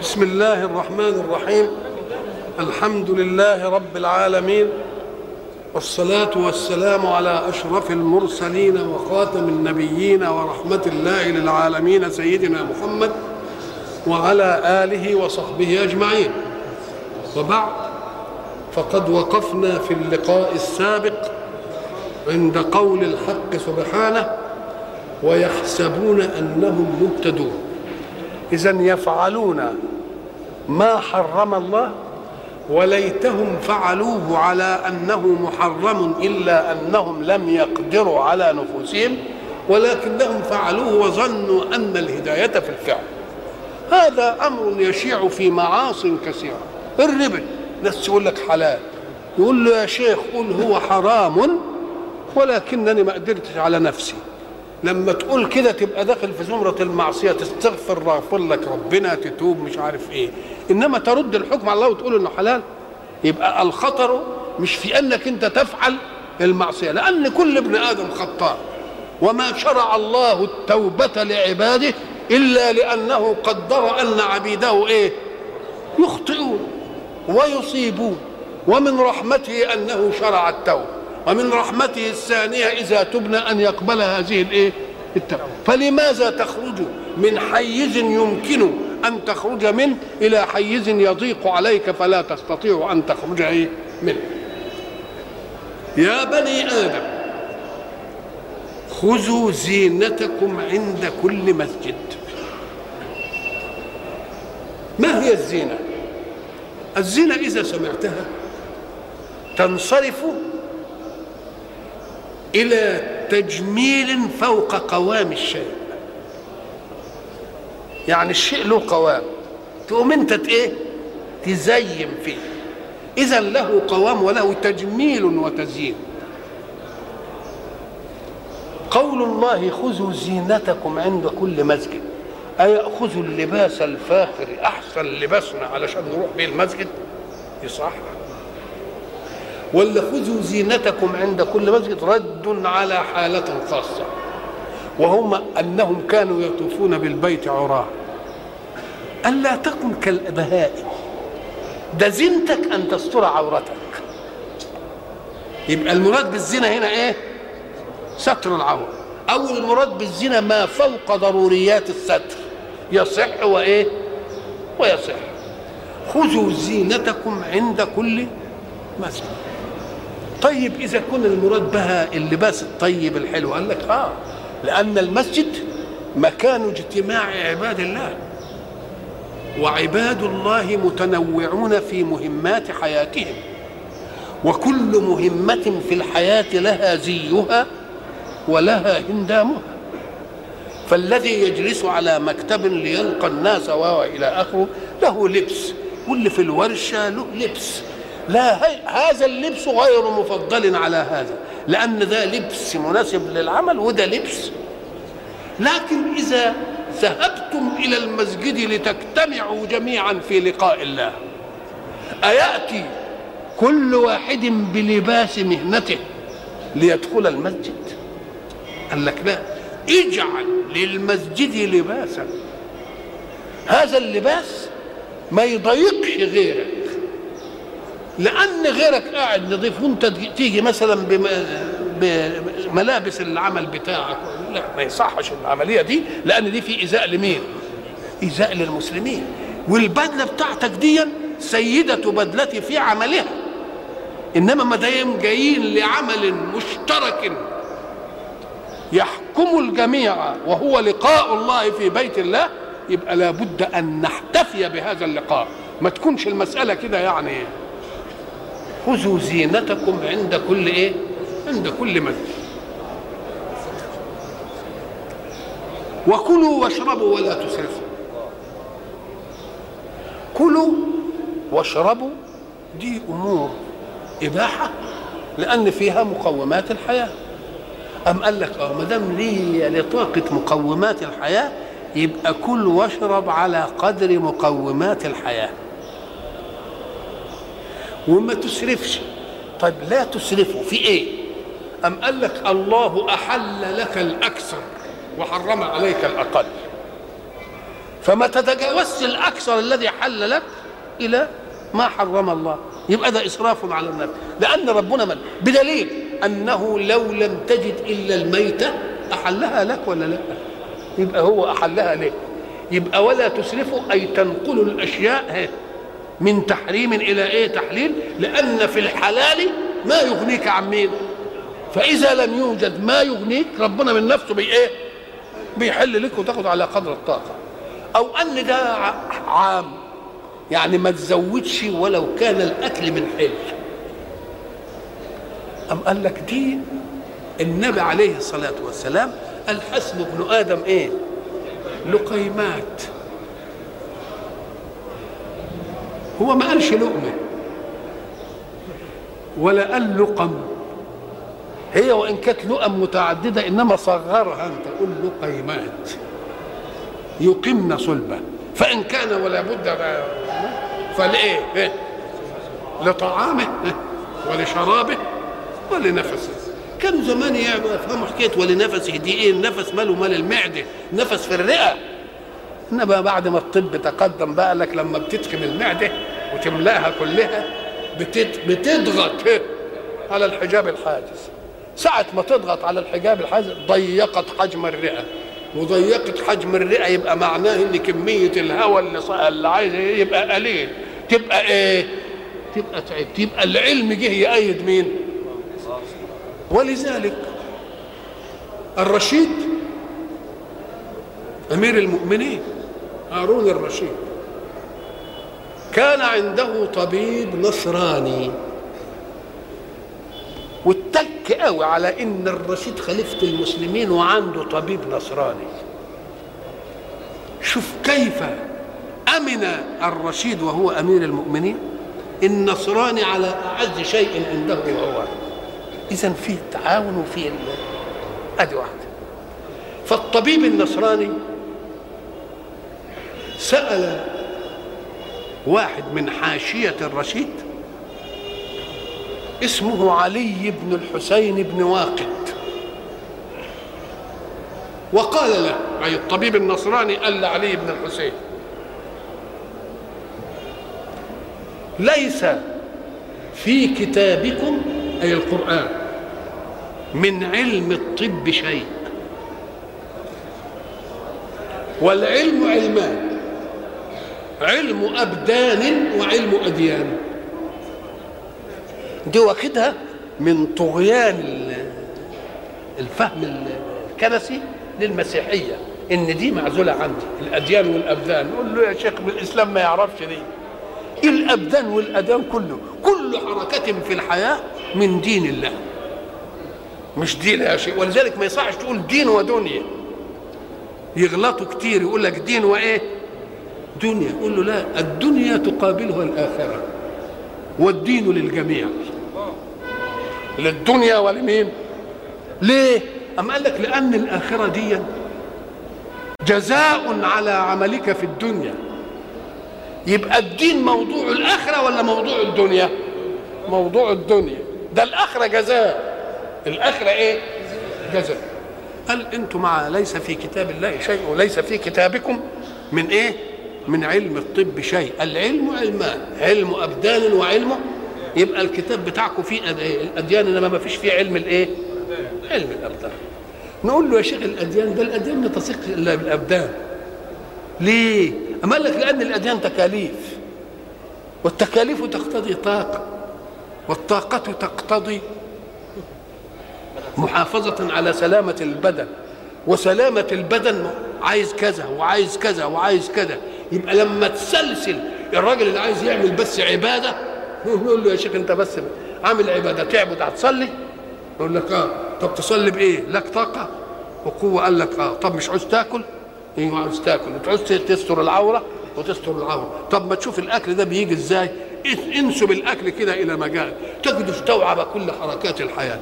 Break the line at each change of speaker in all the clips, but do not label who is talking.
بسم الله الرحمن الرحيم. الحمد لله رب العالمين. والصلاة والسلام على أشرف المرسلين وخاتم النبيين ورحمة الله للعالمين سيدنا محمد وعلى آله وصحبه أجمعين. وبعد فقد وقفنا في اللقاء السابق عند قول الحق سبحانه ويحسبون أنهم مهتدون. إذا يفعلون ما حرم الله وليتهم فعلوه على أنه محرم إلا أنهم لم يقدروا على نفوسهم ولكنهم فعلوه وظنوا أن الهداية في الفعل. هذا أمر يشيع في معاص كثيرة. الربا ناس يقول لك حلال. يقول له يا شيخ قل هو حرام ولكنني ما قدرتش على نفسي. لما تقول كده تبقى داخل في زمرة المعصية تستغفر غفر لك ربنا تتوب مش عارف إيه. إنما ترد الحكم على الله وتقول إنه حلال. يبقى الخطر مش في أنك أنت تفعل المعصية لأن كل ابن آدم خطاء. وما شرع الله التوبة لعباده إلا لأنه قدر أن عبيده إيه؟ يخطئون ويصيبون. ومن رحمته أنه شرع التوبة. ومن رحمته الثانية إذا تبنى أن يقبل هذه الإيه؟ التوبة فلماذا تخرج من حيز يمكن أن تخرج منه إلى حيز يضيق عليك فلا تستطيع أن تخرج إيه؟ منه يا بني آدم خذوا زينتكم عند كل مسجد ما هي الزينة الزينة إذا سمعتها تنصرف إلى تجميل فوق قوام الشيء. يعني الشيء له قوام. تقوم أنت إيه؟ تزين فيه. اذا له قوام وله تجميل وتزيين. قول الله خذوا زينتكم عند كل مسجد. أي خذوا اللباس الفاخر أحسن لباسنا علشان نروح به المسجد؟ يصح. ولا خذوا زينتكم عند كل مسجد رد على حالة خاصة. وهم أنهم كانوا يطوفون بالبيت عراه ألا تكن كالبهائم ده زينتك أن تستر عورتك. يبقى المراد بالزنا هنا إيه؟ ستر العورة. أو المراد بالزنا ما فوق ضروريات الستر. يصح وإيه؟ ويصح. خذوا زينتكم عند كل مسجد. طيب إذا كان المراد بها اللباس الطيب الحلو قال لك آه لأن المسجد مكان اجتماع عباد الله وعباد الله متنوعون في مهمات حياتهم وكل مهمة في الحياة لها زيها ولها هندامها. فالذي يجلس على مكتب ليلقى الناس وإلى آخره له لبس واللي في الورشة له لبس. لا هذا اللبس غير مفضل على هذا لأن ده لبس مناسب للعمل وده لبس. لكن إذا ذهبتم إلى المسجد لتجتمعوا جميعا في لقاء الله أيأتي كل واحد بلباس مهنته ليدخل المسجد؟ قال لك لا. اجعل للمسجد لباسا. هذا اللباس ما يضايقش غيرك. لأن غيرك قاعد نظيف وأنت تيجي مثلا بملابس العمل بتاعك. لا ما يصحش العملية دي لأن دي في إيذاء لمين؟ إيذاء للمسلمين. والبدلة بتاعتك دي سيدة بدلتي في عملها. إنما ما دام جايين لعمل مشترك. يحكم الجميع وهو لقاء الله في بيت الله يبقى لابد أن نحتفي بهذا اللقاء. ما تكونش المسألة كده يعني. خذوا زينتكم عند كل إيه؟ عند كل مسجد وكلوا واشربوا ولا تسرفوا. كلوا واشربوا دي أمور إباحة لأن فيها مقومات الحياة. أم قال لك أه ما دام لي لطاقة مقومات الحياة يبقى كل واشرب على قدر مقومات الحياة. وما تسرفش. طيب لا تسرفوا في إيه؟ أم قال لك الله أحل لك الأكثر وحرم عليك الأقل. فما تتجاوزش الأكثر الذي حل لك إلى ما حرم الله. يبقى ده إسراف على النفس. لأن ربنا من بدليل أنه لو لم تجد إلا الميتة أحلها لك ولا لأ؟ يبقى هو أحلها لك يبقى ولا تسرفوا أي تنقلوا الأشياء من تحريم إلى إيه تحليل؟ لأن في الحلال ما يغنيك عن مين. فإذا لم يوجد ما يغنيك ربنا من نفسه بي إيه؟ بيحل لك وتاخد على قدر الطاقة. أو أن ده عام. يعني ما تزودش ولو كان الأكل من حل أم قال لك دي النبي عليه الصلاة والسلام قال حسب ابن آدم إيه؟ لقيمات. هو ما قالش لقمة. ولا قال لقم. هي وإن كانت لقم متعددة إنما صغرها أنت قول لقيمات. يقمن صلبة. فإن كان ولا بد فلإيه؟ إيه؟ لطعامه ولشرابه ولنفسه. كانوا زمان يفهموا حكاية ولنفسه. دي إيه؟ النفس ماله مال المعدة. نفس في الرئة. انما بعد ما الطب تقدم بقى لك لما بتدخل المعدة وتملاها كلها. بتضغط على الحجاب الحاجز ساعة ما تضغط على الحجاب الحاجز ضيقت حجم الرئة وضيقت حجم الرئة يبقى معناه إن كمية الهواء اللي, اللي عايز يبقى قليل تبقى إيه؟ تبقى تعب تبقى العلم جه يأيد مين؟ ولذلك الرشيد أمير المؤمنين هارون الرشيد. كان عنده طبيب نصراني. واتك قوي على إن الرشيد خليفة المسلمين وعنده طبيب نصراني. شوف كيف أمن الرشيد وهو أمير المؤمنين. النصراني على أعز شيء عنده وهو. اذا في تعاون وفي أدي واحدة فالطبيب النصراني سأل واحد من حاشية الرشيد اسمه علي بن الحسين بن واقد. وقال له أي الطبيب النصراني قال لعلي بن الحسين ليس في كتابكم أي القرآن من علم الطب شيء. والعلم علمان. علم أبدان وعلم أديان. دي واخدها من طغيان الفهم الكنسي للمسيحية. إن دي معزولة عندي. الأديان والأبدان. نقول له يا شيخ الإسلام ما يعرفش دي الأبدان والادان كله. كل حركة في الحياة من دين الله. مش دين يا شيء ولذلك ما يصحش تقول دين ودنيا. يغلطوا كتير. يقول لك دين وإيه؟ دنيا قول له لا الدنيا تقابلها الآخرة. والدين للجميع. للدنيا ولمين؟ ليه؟ أم قال لك لأن الآخرة دي جزاء على عملك في الدنيا. يبقى الدين موضوع الآخرة ولا موضوع الدنيا؟ موضوع الدنيا. ده الآخرة جزاء. الآخرة إيه؟ جزاء. قال أنتم مع ليس في كتاب الله شيء وليس في كتابكم من إيه؟ من علم الطب شيء. العلم علمان علم أبدان وعلم. يبقى الكتاب بتاعكم فيه الأديان إنما ما فيش فيه علم الإيه؟ علم الأبدان. نقول له يا شيخ الأديان ده الأديان ما تصيغ إلا بالأبدان. ليه؟ أما قال لك لأن الأديان تكاليف. والتكاليف تقتضي طاقة. والطاقة تقتضي محافظة على سلامة البدن. وسلامة البدن عايز كذا وعايز كذا وعايز كذا. يبقى لما تسلسل الراجل اللي عايز يعمل بس عبادة نقول له يا شيخ انت بس عامل عبادة تعبد هتصلي؟ يقول لك آه. طب تصلي بإيه؟ لك طاقة؟ وقوة. قال لك آه. طب مش عاوز تاكل؟ أيوه عاوز تاكل. وتعوز تستر العورة؟ وتستر العورة. طب ما تشوف الأكل ده بيجي إزاي؟ انسب الأكل كده إلى مجال. تجد استوعب كل حركات الحياة.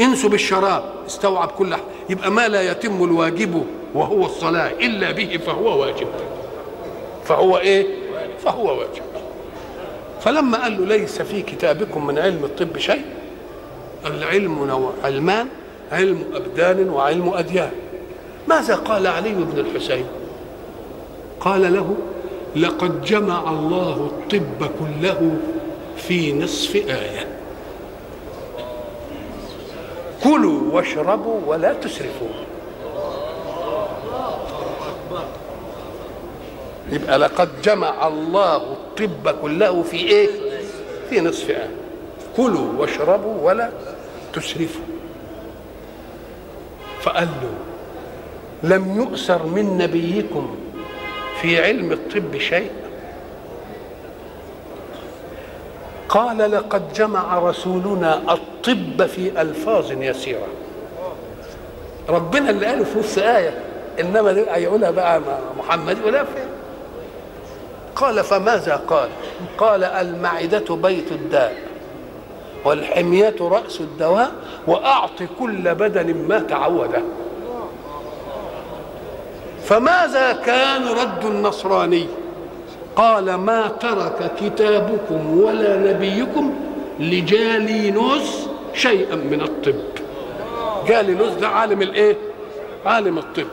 انسب الشراب استوعب كل. يبقى ما لا يتم الواجب وهو الصلاة إلا به فهو واجب. فهو إيه؟ فهو واجب. فلما قال له ليس في كتابكم من علم الطب شيء؟ العلم نوع علمان علم أبدان وعلم أديان. ماذا قال علي بن الحسين؟ قال له لقد جمع الله الطب كله في نصف آية. كلوا واشربوا ولا تسرفوا. يبقى لقد جمع الله الطب كله في إيه؟ في نصف آية كلوا واشربوا ولا تسرفوا. فقال له لم يؤسر من نبيكم في علم الطب شيء؟ قال لقد جمع رسولنا الطب في ألفاظ يسيرة. ربنا اللي قاله في نص آية إنما يقولها بقى محمد يقولها فين قال فماذا قال؟ قال المعدة بيت الداء والحمية رأس الدواء وأعط كل بدن ما تعوده. فماذا كان رد النصراني؟ قال ما ترك كتابكم ولا نبيكم لجالينوس شيئا من الطب. جالينوس ده عالم الإيه؟ عالم الطب.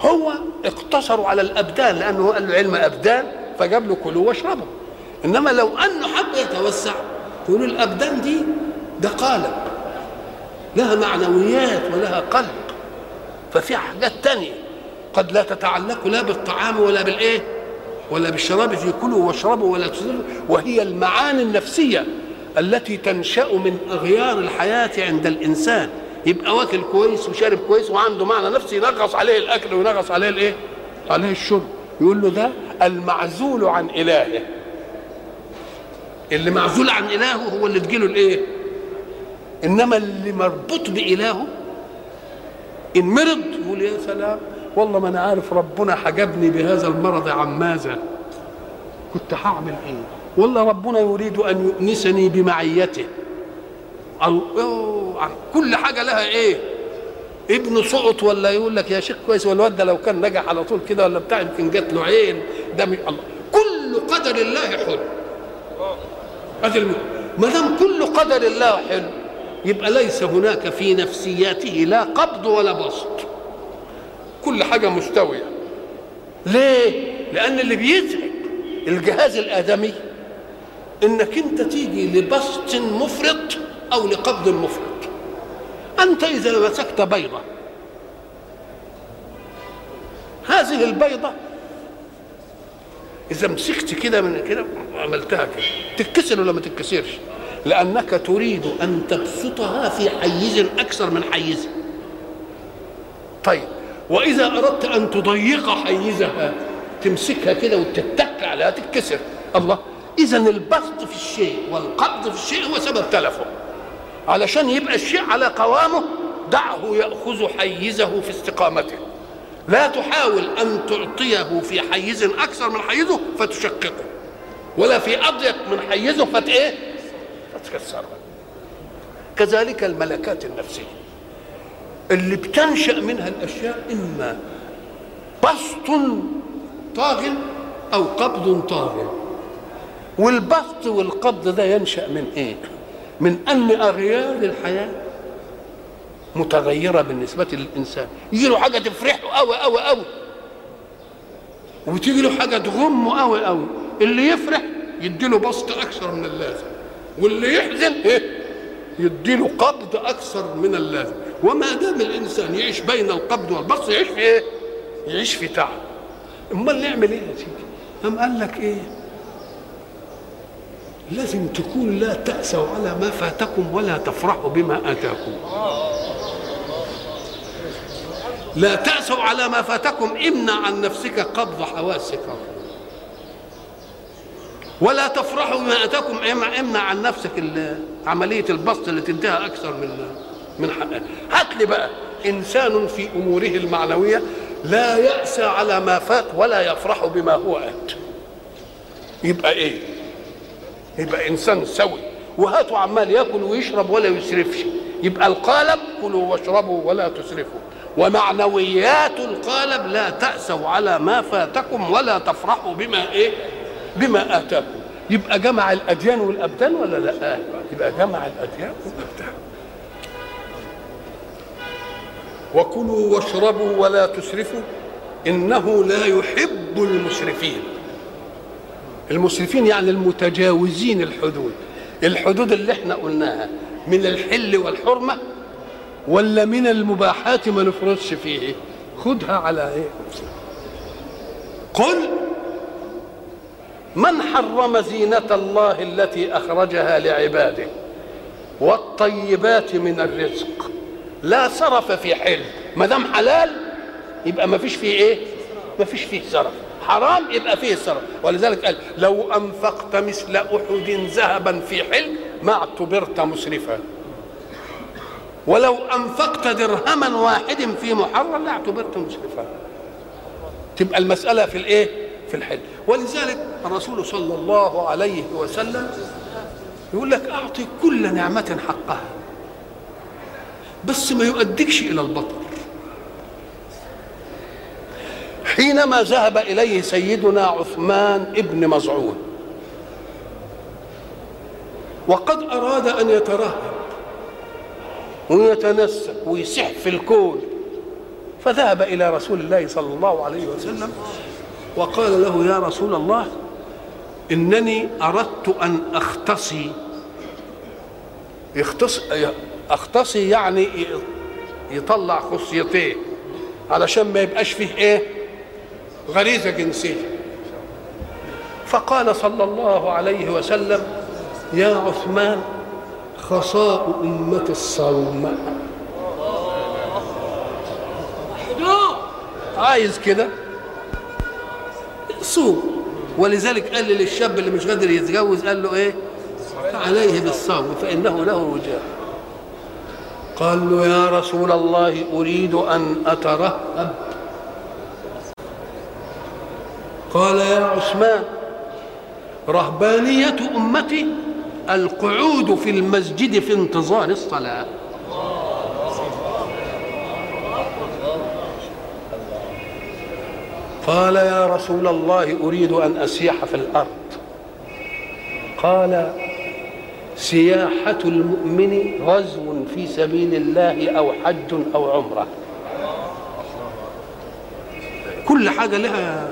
هو اقتصروا على الأبدان لأنه قال له علم أبدان. فجاب له كلوا واشربوا إنما لو أنه حب يتوسع يقول الابدان دي ده قالب. لها معنويات ولها قلب. ففي حاجات تانية قد لا تتعلق لا بالطعام ولا بالإيه؟ ولا بالشراب في كلوا واشربوا ولا تسرفوا وهي المعاني النفسية التي تنشأ من أغيار الحياة عند الإنسان. يبقى واكل كويس وشارب كويس وعنده معنى نفسي ينغص عليه الأكل وينغص عليه الإيه؟ عليه الشرب. يقول له ده المعزول عن إلهه. اللي معزول عن إلهه هو اللي تجيله الإيه؟ إنما اللي مربوط بإلهه إن مرض يقول يا سلام والله ما أنا عارف ربنا حجبني بهذا المرض عن ماذا. كنت هعمل إيه؟ والله ربنا يريد أن يؤنسني بمعيته. كل حاجة لها إيه؟ ابنه سقط ولا يقول لك يا شيخ كويس ولا الواد ده لو كان نجح على طول كده ولا بتاع يمكن جات له عين. ده من الله. كل قدر الله حلو. هذا ما دام كل قدر الله حلو يبقى ليس هناك في نفسياته لا قبض ولا بسط. كل حاجة مستوية. ليه؟ لأن اللي بيتعب الجهاز الآدمي إنك أنت تيجي لبسط مفرط أو لقبض مفرط. أنت إذا مسكت بيضة هذه البيضة إذا مسكت كده من كده عملتها كده. تتكسر ولا ما تتكسرش؟ لأنك تريد أن تبسطها في حيز أكثر من حيزها طيب وإذا أردت أن تضيق حيزها تمسكها كده وتتك عليها تتكسر. الله إذا البسط في الشيء والقبض في الشيء هو سبب تلفه علشان يبقى الشيء على قوامه دعه يأخذ حيزه في استقامته. لا تحاول أن تعطيه في حيز أكثر من حيزه فتشققه ولا في أضيق من حيزه فت إيه فتكسره. كذلك الملكات النفسية اللي بتنشأ منها الأشياء إما بسط طاغ أو قبض طاغ. والبسط والقبض ده ينشأ من إيه؟ من ان أغيار الحياة متغيرة بالنسبة للإنسان. يجي له حاجة تفرحه قوي قوي قوي وتيجي له حاجة تغمه قوي قوي اللي يفرح يديله بسط أكثر من اللازم. واللي يحزن إيه؟ يديله قبض أكثر من اللازم. وما دام الإنسان يعيش بين القبض والبسط يعيش في إيه؟ يعيش في تعب. أمال نعمل إيه يا سيدي؟ قام قال لك إيه؟ لازم تكون لا تأسوا على ما فاتكم ولا تفرحوا بما آتاكم. لا تأسوا على ما فاتكم امنع عن نفسك قبض حواسك. ولا تفرحوا بما آتاكم امنع عن نفسك عملية البسط اللي تنتهى أكثر من من حقها. هات لي بقى إنسان في أموره المعنوية لا يأسى على ما فات ولا يفرح بما هو آت. يبقى إيه؟ يبقى إنسان سوي. وهاتوا عمال ياكل ويشرب ولا يسرفش. يبقى القالب كلوا واشربوا ولا تسرفوا. ومعنويات القالب لا تأسوا على ما فاتكم ولا تفرحوا بما إيه؟ بما آتاكم. يبقى جمع الأديان والأبدان ولا لا؟ يبقى جمع الأديان والأبدان. وكلوا واشربوا ولا تسرفوا. إنه لا يحب المسرفين. المسرفين يعني المتجاوزين الحدود. الحدود اللي إحنا قلناها من الحل والحرمة ولا من المباحات ما نفرطش فيه؟ خدها على إيه؟ قل من حرم زينة الله التي أخرجها لعباده والطيبات من الرزق لا سرف في حل. ما دام حلال يبقى ما فيش فيه إيه؟ ما فيش فيه سرف حرام يبقى فيه سرف ولذلك قال لو أنفقت مثل أحد ذهبا في حل ما اعتبرت مسرفا. ولو أنفقت درهما واحد في محرم لا اعتبرت مسرفا. تبقى المسألة في الإيه؟ في الحل ولذلك الرسول صلى الله عليه وسلم يقول لك أعطي كل نعمة حقها بس ما يؤديكش إلى البطر حينما ذهب إليه سيدنا عثمان ابن مزعون. وقد أراد أن يترهب ويتنسك ويسح في الكون. فذهب إلى رسول الله صلى الله عليه وسلم وقال له يا رسول الله إنني أردت أن أختصي. يختص أختصي يعني يطلع خصيتين علشان ما يبقاش فيه إيه؟ غريزة جنسية. فقال صلى الله عليه وسلم يا عثمان خصاء أمة الصوم. عايز كده؟ صوم. ولذلك قال للشاب اللي مش قادر يتجوز قال له إيه؟ عليه بالصوم فإنه له وجاه قال له يا رسول الله أريد أن أترهب قال يا عثمان رهبانية أمتي القعود في المسجد في انتظار الصلاة. قال يا رسول الله أريد أن أسيح في الأرض. قال سياحة المؤمن غزو في سبيل الله أو حج أو عمرة. كل حاجة لها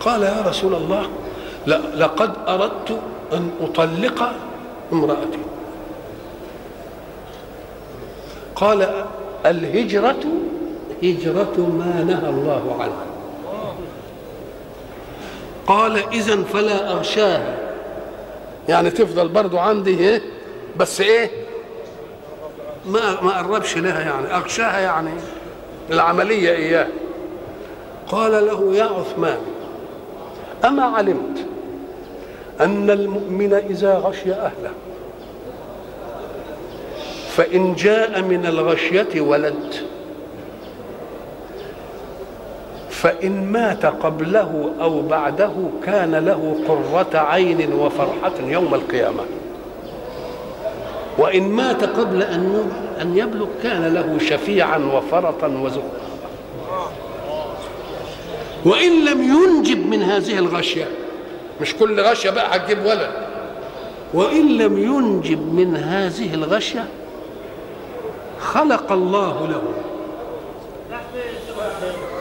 قال يا رسول الله لقد أردت أن أطلق امرأتي. قال الهجرة هجرة ما نهى الله عنه قال إذا فلا أغشاها. يعني تفضل برضو عندي إيه؟ بس إيه؟ ما ما قربش لها يعني أغشاها يعني العملية إياه. قال له يا عثمان أما علمت أن المؤمن إذا غشي أهله فإن جاء من الغشية ولد فإن مات قبله أو بعده كان له قرة عين وفرحة يوم القيامة. وإن مات قبل أن أن يبلغ كان له شفيعا وفرطا وزهرا. وإن لم ينجب من هذه الغشية مش كل غشية بقى هتجيب ولد. وإن لم ينجب من هذه الغشية خلق الله له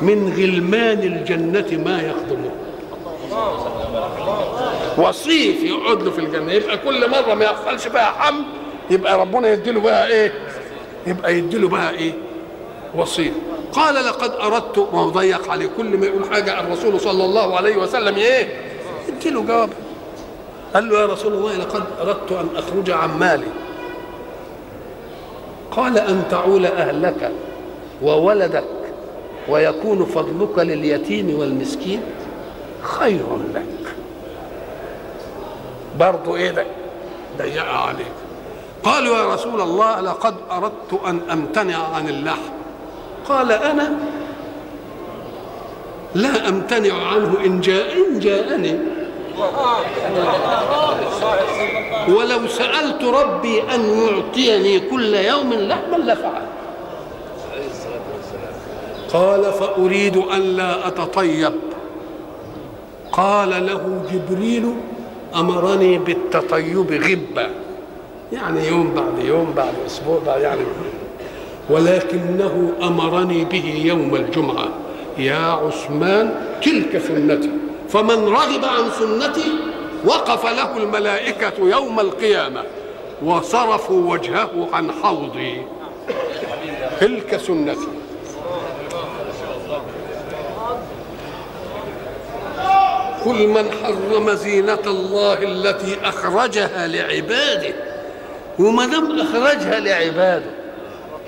من غلمان الجنة ما يخدمه. وصيف يقعد له في الجنة يبقى كل مرة ما يحصلش بقى حمل يبقى ربنا يديله بقى إيه؟ يبقى يديله بقى إيه؟ وصيف. قال لقد أردت ما هو ضيق عليه كل ما يقول حاجة الرسول صلى الله عليه وسلم. إيه؟ اديله جواب. قال له يا رسول الله لقد أردت أن أخرج عن مالي. قال أن تعول أهلك وولدك ويكون فضلك لليتيم والمسكين خير لك. برضو إيه ده؟ ضيق عليك. قالوا يا رسول الله لقد أردت أن أمتنع عن اللحم. قال أنا لا أمتنع عنه إن جاء إن جاءني. ولو سألت ربي أن يعطيني كل يوم لحما لفعل. قال فأريد أن لا أتطيب. قال له جبريل أمرني بالتطيب غبه يعني يوم بعد يوم بعد أسبوع بعد يعني ولكنه أمرني به يوم الجمعة. يا عثمان تلك سنتي. فمن رغب عن سنتي وقف له الملائكة يوم القيامة. وصرفوا وجهه عن حوضي. تلك سنتي. قل من حرم زينة الله التي أخرجها لعباده وما دام أخرجها لعباده.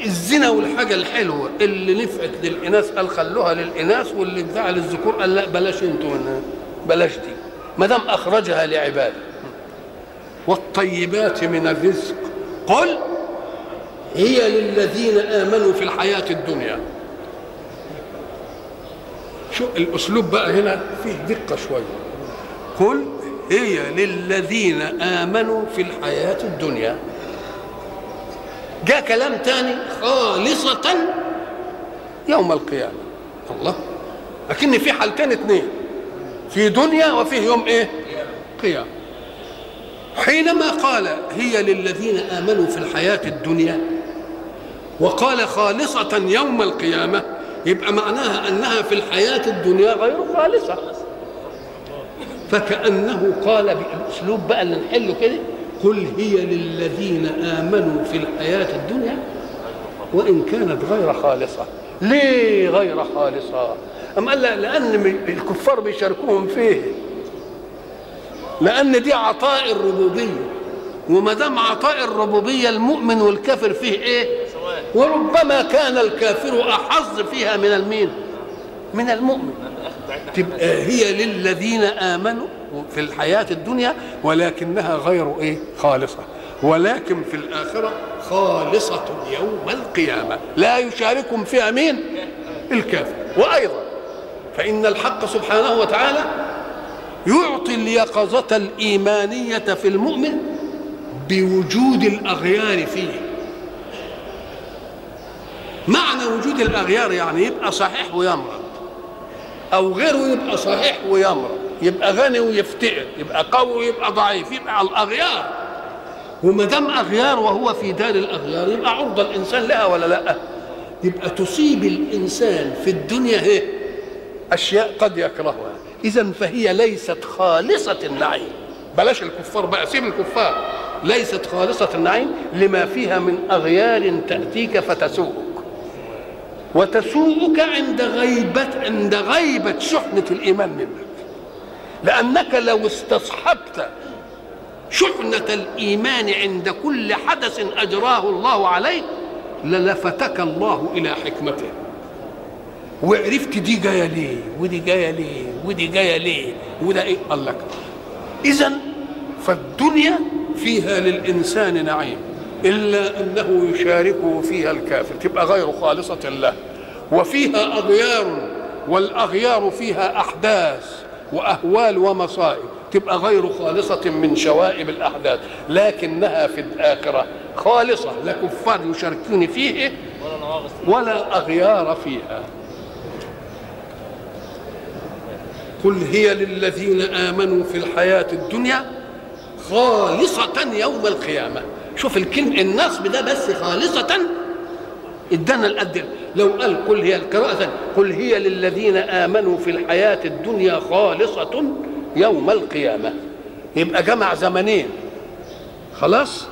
الزنا والحاجة الحلوة اللي نفعت للإناث قال خلوها للإناث واللي ادعى للذكور قال لا بلاش أنتوا بلاش دي. ما دام أخرجها لعباده. والطيبات من الرزق. قل هي للذين آمنوا في الحياة الدنيا. شو الأسلوب بقى هنا؟ فيه دقة شوية قل هي للذين آمنوا في الحياة الدنيا. جاء كلام تاني خالصة يوم القيامة. الله. لكن في حالتين اثنين في دنيا وفيه يوم إيه؟ قيامة. حينما قال هي للذين آمنوا في الحياة الدنيا وقال خالصة يوم القيامة يبقى معناها أنها في الحياة الدنيا غير خالصة. فكأنه قال بالأسلوب بقى اللي نحله كده. قل هي للذين آمنوا في الحياة الدنيا وإن كانت غير خالصة. ليه غير خالصة؟ أم قال لأن الكفار بيشاركوهم فيه. لأن دي عطاء الربوبية. وما دام عطاء الربوبية المؤمن والكافر فيه إيه؟ وربما كان الكافر أحظ فيها من المين؟ من المؤمن. تبقى هي للذين آمنوا في الحياة الدنيا ولكنها غير إيه؟ خالصة. ولكن في الآخرة خالصة يوم القيامة. لا يشاركهم فيها مين؟ الكافر. وأيضا فإن الحق سبحانه وتعالى يعطي اليقظة الإيمانية في المؤمن بوجود الأغيار فيه. معنى وجود الأغيار يعني يبقى صحيح ويمرض أو غيره يبقى صحيح ويمرض يبقى غني ويفتقر يبقى قوي ويبقى ضعيف يبقى الأغيار. وما دام أغيار وهو في دار الأغيار يبقى عرضة الإنسان لها ولا لأ؟ يبقى تصيب الإنسان في الدنيا هي أشياء قد يكرهها. إذا فهي ليست خالصة النعيم. بلاش الكفار بقى سيب الكفار. ليست خالصة النعيم لما فيها من أغيار تأتيك فتسوءك وتسوءك عند غيبة عند غيبة شحنة الإيمان منك. لأنك لو استصحبت شحنة الإيمان عند كل حدث أجراه الله عليك للفتك الله إلى حكمته. وعرفت دي جاية ليه ودي جاية ليه ودي جاية ليه وده إيه؟ قال لك. اذا فالدنيا فيها للإنسان نعيم. إلا أنه يشاركه فيها الكافر تبقى غير خالصة له. وفيها أغيار والأغيار فيها أحداث وأهوال ومصائب تبقى غير خالصة من شوائب الأحداث. لكنها في الآخرة خالصة لا كفار يشاركون فيه ولا أغيار فيها. قل هي للذين آمنوا في الحياة الدنيا خالصة يوم القيامة. شوف الكلمة النصب ده بس خالصة. ادانا القد. لو قال قل هي القراءة قل هي للذين آمنوا في الحياة الدنيا خالصة يوم القيامة. يبقى جمع زمنين. خلاص؟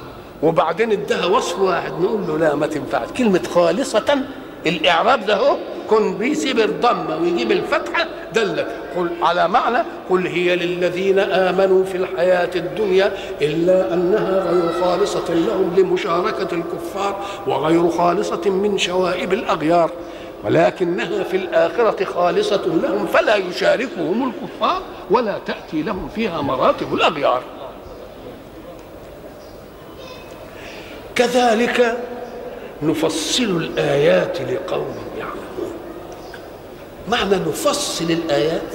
وبعدين اداها وصف واحد نقول له لا ما تنفعش. كلمة خالصة الإعراب ده هو كن بيسيب الضمه ويجيب الفتحة دلت. قل على معنى قل هي للذين آمنوا في الحياة الدنيا إلا أنها غير خالصة لهم لمشاركة الكفار وغير خالصة من شوائب الأغيار. ولكنها في الآخرة خالصة لهم فلا يشاركهم الكفار ولا تأتي لهم فيها مراتب الأغيار. كذلك نفصل الآيات لقوم معنى نفصل الآيات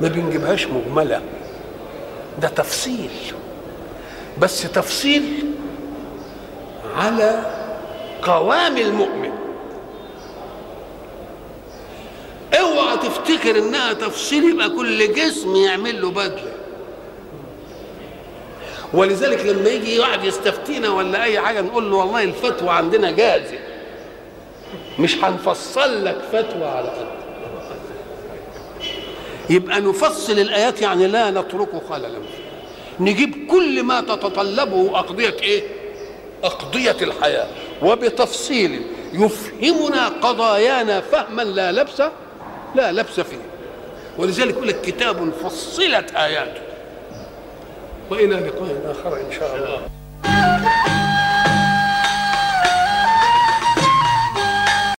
ما بنجيبهاش مجملة. ده تفصيل. بس تفصيل على قوام المؤمن. اوعى تفتكر انها تفصيل يبقى كل جسم يعمل له بدلة. ولذلك لما يجي واحد يستفتينا ولا أي حاجة نقول له والله الفتوى عندنا جاهزة. مش هنفصل لك فتوى على قد. يبقى نفصل الآيات يعني لا نترك خللا. نجيب كل ما تتطلبه أقضية إيه؟ أقضية الحياة. وبتفصيل يفهمنا قضايانا فهما لا لبس لا لبس فيه. ولذلك يقول لك كتاب فصلت آياته. وإلى لقاء آخر إن شاء الله.